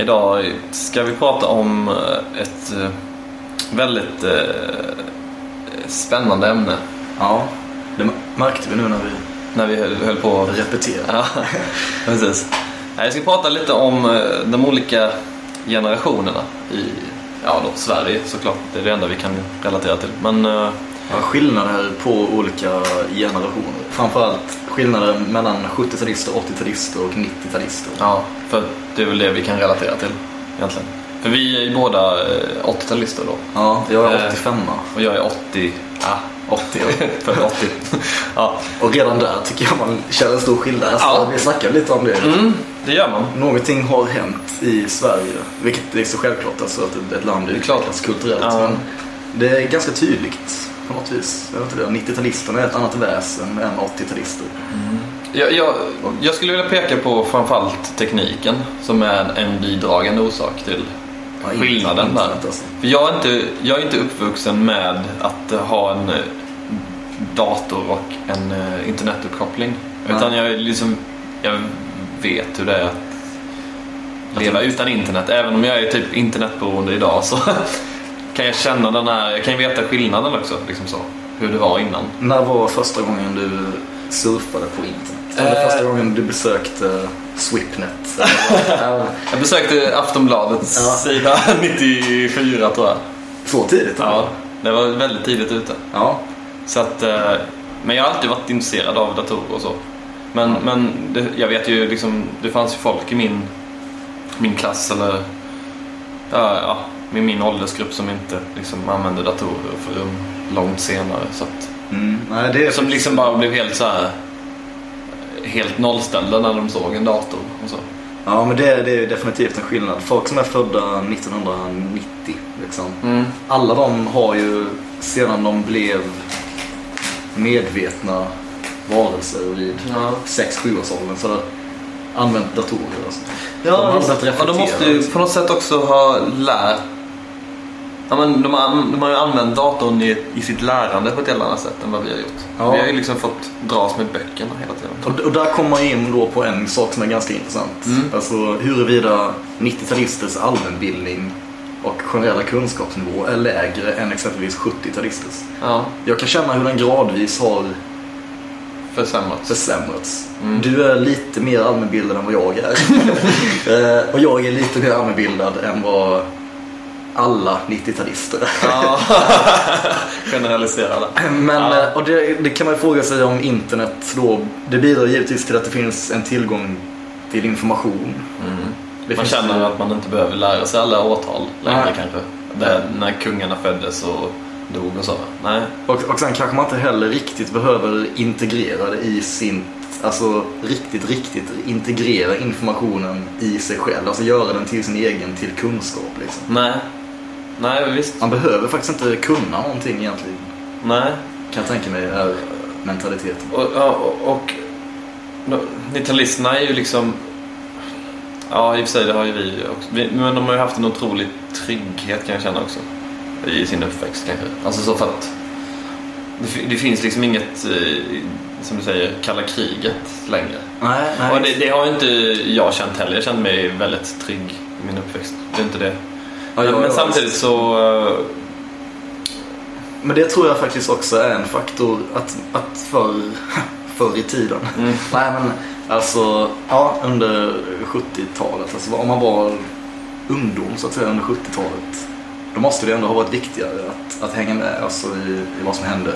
Idag ska vi prata om eh, ett eh, väldigt eh, spännande ämne. Ja, det märkte vi nu när vi När vi höll, på att repeterade. Ja, precis. Jag ska prata lite om de olika generationerna i ja, då, Sverige såklart. Det är det enda vi kan relatera till. Men skillnader på olika generationer. Framförallt skillnader mellan 70-talister, 80-talister och 90-talister. ja, för det är väl det vi kan relatera till egentligen. För vi är ju båda eh, 80-talister då. Ja, jag är Eh. 85 Och jag är 80. Ja, 80 ja. för 80. ja. Och redan där tycker jag man känner en stor skillnad. Alltså, Ja. Vi snackade lite om det. Mm, det gör man. Någonting har hänt i Sverige, vilket är så självklart alltså att ett land utvecklas kulturellt. Ja. Men det är ganska tydligt på något vis. Jag vet inte det. 90-talisterna är ett annat väsen än 80-talister. Jag, jag, jag skulle vilja peka på framförallt tekniken som är en bidragande orsak till Ja, skillnaden där. alltså. För jag är, inte, jag är inte uppvuxen med att ha en eh, dator och en eh, internetuppkoppling. Nej. Utan jag, liksom, jag vet hur det är att leva utan internet. Även om jag är typ internetberoende idag så kan jag känna den här, jag kan ju veta skillnaden också. Liksom så, hur det var innan. När var första gången du surfade på internet? Eller Eh. första gången du besökte Swipnet? Ja, Jag besökte Aftonbladets Ja. sida 94 tror jag. Så tidigt? Ja, det var väldigt tidigt ute. ja. Så att, eh, men jag har alltid varit intresserad av datorer och så. Men, men det, jag vet ju liksom, det fanns ju folk i min, min klass eller ja, ja, i min åldersgrupp som inte liksom använde datorer förrän långt senare. Så att, Mm. Nej, det är som liksom bara blev helt så här helt nollställda när de såg en dator och så. Ja, men det, det är definitivt en skillnad. Folk som är födda 1990, liksom. Mm. Alla de har ju, sedan de blev medvetna varelser vid Ja. 6-7 års åldern så använt datorer. De har Ja, och de måste ju på något sätt också ha lärt Ja, men de, har, de har ju använt datorn i, i sitt lärande på ett helt annat sätt än vad vi har gjort. Ja. Vi har ju liksom fått dras med böckerna hela tiden. Och, och där kommer man in då på en sak som är ganska intressant. Mm. Alltså huruvida 90-talisters allmänbildning och generella kunskapsnivå är lägre än exempelvis 70-talisters. Ja, Jag kan känna hur den gradvis har försämrats. försämrats. Mm. Du är lite mer allmänbildad än vad jag är. Eh, och jag är lite mer allmänbildad än vad alla 90-talister är. Ja. Generaliserade. Men, Ja. eh, och det, det kan man ju fråga sig om internet då. Det bidrar givetvis till att det finns en tillgång till information. Mm. Man känner att man inte behöver lära sig alla årtal längre Nej. kanske. Det, när kungarna föddes och dog och så. Nej. Och, och sen kanske man inte heller riktigt behöver integrera det i sin, alltså riktigt, riktigt integrera informationen i sig själv. Alltså göra den till sin egen, till kunskap liksom. Nej. Nej, visst. Man behöver faktiskt inte kunna någonting egentligen. Nej. Kan jag tänka mig är mentaliteten. Och, ja, och, och no- 90-talisterna är ju liksom... Ja, i och för sig det har ju vi också. Men de har ju haft en otrolig trygghet kan jag känna också. I sin uppväxt kanske. Alltså så för att det, det finns liksom inget, eh, som du säger, kalla kriget längre. Nej, Och det, det har inte jag känt heller. Jag kände mig väldigt trygg i min uppväxt. Det är inte det. Ja, men ja, samtidigt så... eh, Men det tror jag faktiskt också är en faktor att, att förr, förr i tiden. Mm. Nej men alltså, ja under 70-talet, alltså om man var ungdom så att säga under 70-talet. Då måste det ändå ha varit viktigare att, att hänga med alltså, i, i vad som hände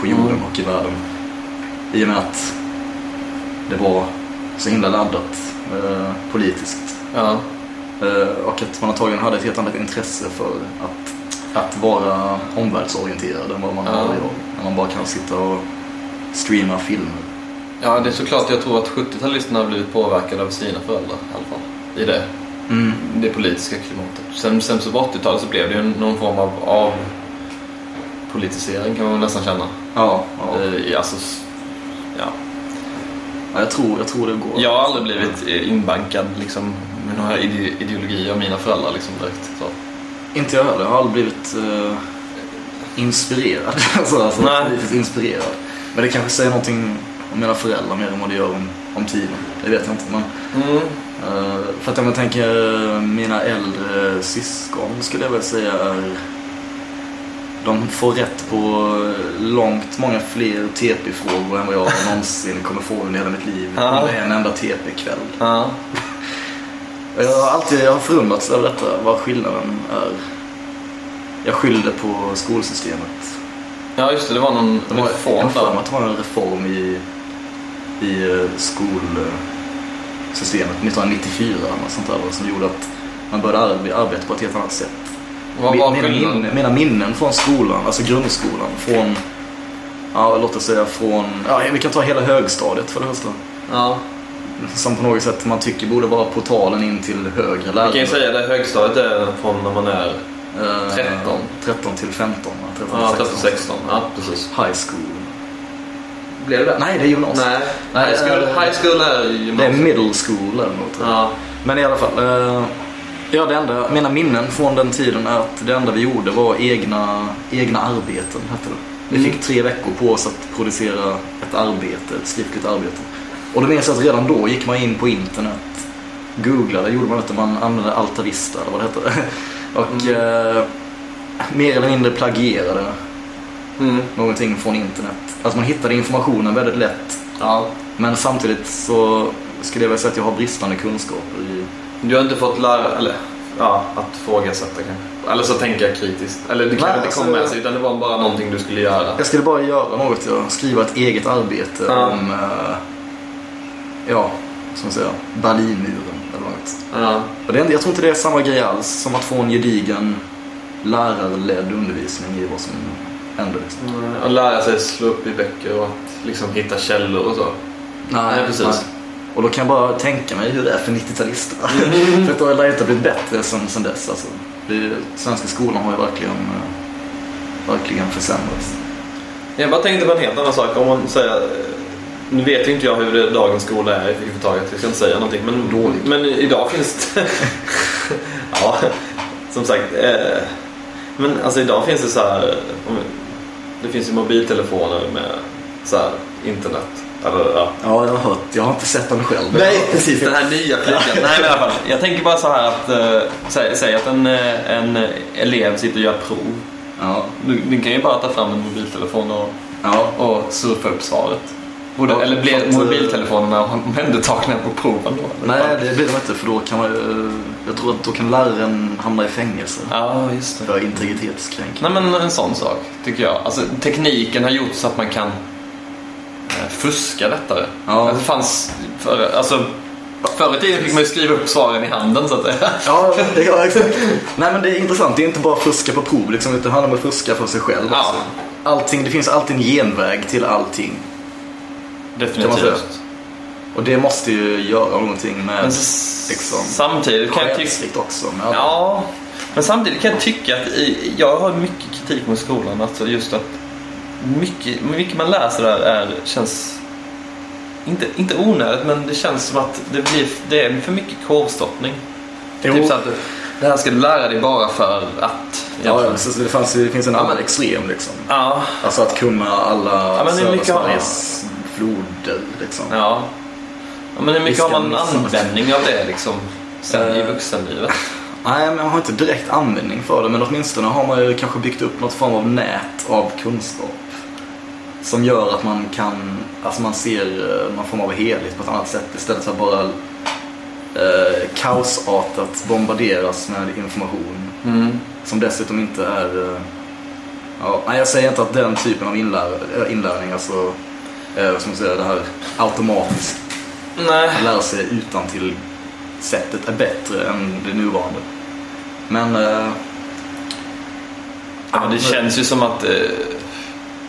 på jorden Mm. och i världen. I och med att det var så himla laddat eh, politiskt. Ja. Eh, och att man antagligen hade ett helt annat intresse för att, att vara omvärldsorienterad än vad man Ja. har idag. När man bara kan sitta och streama filmer. ja, det är såklart. Jag tror att 70-talisterna har blivit påverkade av sina föräldrar i alla fall. I det. det politiska klimatet. Sen, sen så på 80-talet så blev det ju någon form av, av politisering kan man nästan känna. Ja, ja. Eh, alltså, s- ja. ja jag, tror, jag tror det går. Jag har aldrig blivit eh, inbankad liksom, med några ide ideologier av mina föräldrar liksom, direkt. Så. Inte jag heller. Jag har aldrig blivit eh, inspirerad. alltså, alltså Nej. politiskt inspirerad. Men det kanske säger någonting om mina föräldrar mer än vad det gör om, om tiden. Det vet jag inte. Men, Mm. Eh, för att om jag tänker eh, mina äldre syskon skulle jag väl säga är de får rätt på långt många fler TP-frågor än vad jag någonsin kommer få under hela mitt liv. Under en enda TP-kväll. Ja. Jag har alltid jag har förundrats över detta, vad skillnaden är. Jag skyllde på skolsystemet. ja, just det. Det var någon Det var, reform jag där. att det var en reform i, i eh, skolsystemet 1994 eller något sånt där, som gjorde att man började arbe- arbeta på ett helt annat sätt. Vad var mina, skillnaden? minnen, mina minnen från skolan, alltså grundskolan, från, ja låt oss säga från, ja vi kan ta hela högstadiet för det första. Ja. Som på något sätt man tycker borde vara portalen in till högre Vi kan lärare. ju säga det högstadiet är från när man är Eh, 13. 13 till 15. va? 13 ja, till 13, 16. Ja, precis. High school. Blev det det? Nej, det är gymnasiet. Nej. Nej, high, school, eh, high school är Det är gymnasiet. middle school jag. Ja. Men i alla fall. Eh, ja, det enda, mina minnen från den tiden är att det enda vi gjorde var egna, egna arbeten, hette det. Vi Mm. fick tre veckor på oss att producera ett arbete, ett skriftligt arbete. Och det minns jag att redan då gick man in på internet, googlade, gjorde man inte, man använde Altavista eller vad det hette. Och Mm. eh, mer eller mindre plagierade Mm. någonting från internet. Alltså man hittade informationen väldigt lätt. ja. Men samtidigt så skulle jag väl säga att jag har bristande kunskaper i Du har inte fått lära, eller ja, att frågasätta kanske. Eller så tänker jag kritiskt. Eller det kanske inte kom alltså- med sig utan det var bara någonting du skulle göra. Jag skulle bara göra något, jag skriva ett eget arbete Ja. om, eh, ja, som säger, Berlinmuren eller något. Ja. Och det jag tror inte det är samma grej alls som att få en gedigen lärarledd undervisning i vad som händer. Liksom. Mm, Och lära sig slå upp i böcker och att liksom hitta källor och så. Nej, precis. Och då kan jag bara tänka mig hur det är för 90-talisterna. Mm. för att det har ju inte blivit bättre sen, sen dess. Alltså. Det, svenska skolan har ju verkligen, eh, verkligen försämrats. Jag bara tänkte på en helt annan sak. Om man säger, nu vet ju inte jag hur dagens skola är överhuvudtaget. Jag ska inte säga någonting. Men, Dåligt. men idag finns det... ja, som sagt. Eh, men alltså idag finns det så här... Det finns ju mobiltelefoner med så här internet. Eller, ja. Ja, jag har hört. Jag har inte sett den själv. Nej, precis. Den här nya flickan. Nej, men i alla fall. Jag tänker bara så här att... Säg, säg att en, eh, en elev sitter och gör prov. Ja, Du, du kan ju bara ta fram en mobiltelefon och ja. och surfa upp svaret. Borde, Ja, eller att, eh, mobiltelefonerna omhändertagna på proven då? Nej, det blir de inte för då kan man ju- Jag tror att då kan läraren hamna i fängelse. Ja, just det. För integritetskränkning. Nej, men en sån sak tycker jag. Alltså, tekniken har gjort så att man kan eh, fuska lättare. Ja. Det fanns, för, alltså, förr i tiden fick man ju skriva upp svaren i handen så att säga. Ja, ja, exakt. Nej men det är intressant. Det är inte bara fuska på prov liksom, utan det handlar om att fuska för sig själv Ja. Allting, det finns alltid en genväg till allting. Kan man säga. Definitivt. Och det måste ju göra någonting med Men liksom, samtidigt kan jag tycka... också. Med alla- Ja, men samtidigt kan jag tycka att i, jag har mycket kritik mot skolan. Alltså just att mycket, mycket man läser där är, känns inte, inte onödigt men det känns som att det, blir, det är för mycket korvstoppning. Jo. Typ så att det här ska du lära dig bara för att. Ja, ja, så det, fanns, ju- det finns en Ja, annan men- extrem liksom. ja, Alltså att kunna alla Ja, men det är floder liksom. ja. ja men hur mycket har man missa. användning av det liksom sen i Eh. vuxenlivet? Nej, men man har inte direkt användning för det. Men åtminstone har man ju kanske byggt upp något form av nät av kunskap. Som gör att man kan, alltså man ser eh, någon form av helhet på ett annat sätt istället för att bara eh, kaosartat bombarderas med information. Mm. Som dessutom inte är... eh, Ja, jag säger inte att den typen av inlär, inlärning, alltså eh, som säger det här automatiskt Nej. lära sig utan till sättet är bättre än det nuvarande. Men... Eh, Ja, men det känns ju som att eh,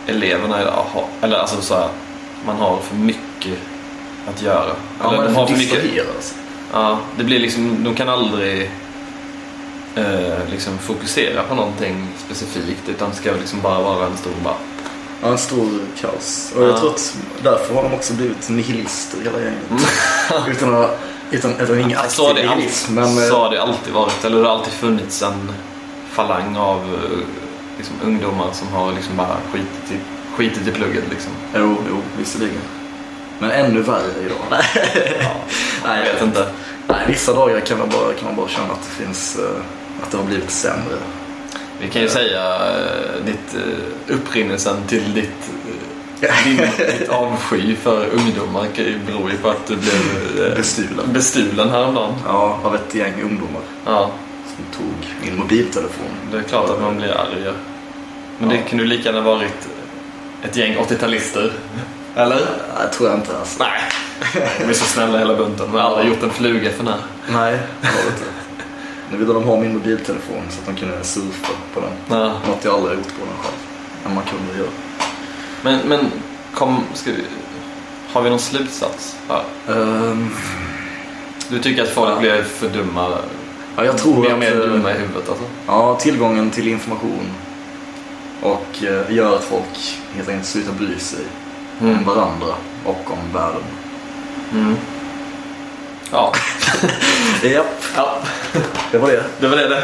eleverna idag har, eller alltså så här, man har för mycket att göra. ja, eller man har för mycket, distraheras. ja, det blir liksom, de kan aldrig eh, liksom fokusera på någonting specifikt utan det ska liksom bara vara en stor bara. Ja, en stor kaos. Och Ja. jag tror att därför har de också blivit nihilister hela gänget. utan att utan, utan ingen aktiv Så det nihilism. alltid, Men, eh, så har det alltid varit. Eller det har alltid funnits en falang av eh, liksom, ungdomar som har liksom bara skitit i, skitit i plugget. Liksom. Jo, jo, visserligen. Men ännu värre idag. Ja, jag vet inte. Nej, vissa dagar kan man bara, kan man bara känna att det finns, eh, att det har blivit sämre. Vi kan ju säga eh, ditt eh, upprinnelsen till ditt, eh, din, ditt avsky för ungdomar beror ju på att du blev eh, Bestulen. bestulen häromdagen. Ja, av ett gäng ungdomar Ja, som tog min mobiltelefon. det är klart att man blir arg. ja. Men det Ja. kunde ju lika gärna varit ett gäng 80-talister. Eller? Nej, tror jag inte alltså. Nej. De är så snälla hela bunten. De har aldrig gjort en fluga för när. Nej, det har det inte. Nu ville de ha min mobiltelefon så att de kunde surfa på den. Ja. Något jag aldrig har gjort på den själv. Men man kunde göra. Men, men kom, vi, har vi någon slutsats här? Ehm, Du tycker att folk blir för dumma? ja, jag tror mer och mer eh, dumma i huvudet alltså? Ja, tillgången till information och eh, gör att folk helt enkelt slutar bry sig Mm. om varandra och om världen. Mm. Ja. Japp, ja, det var det. det var det det.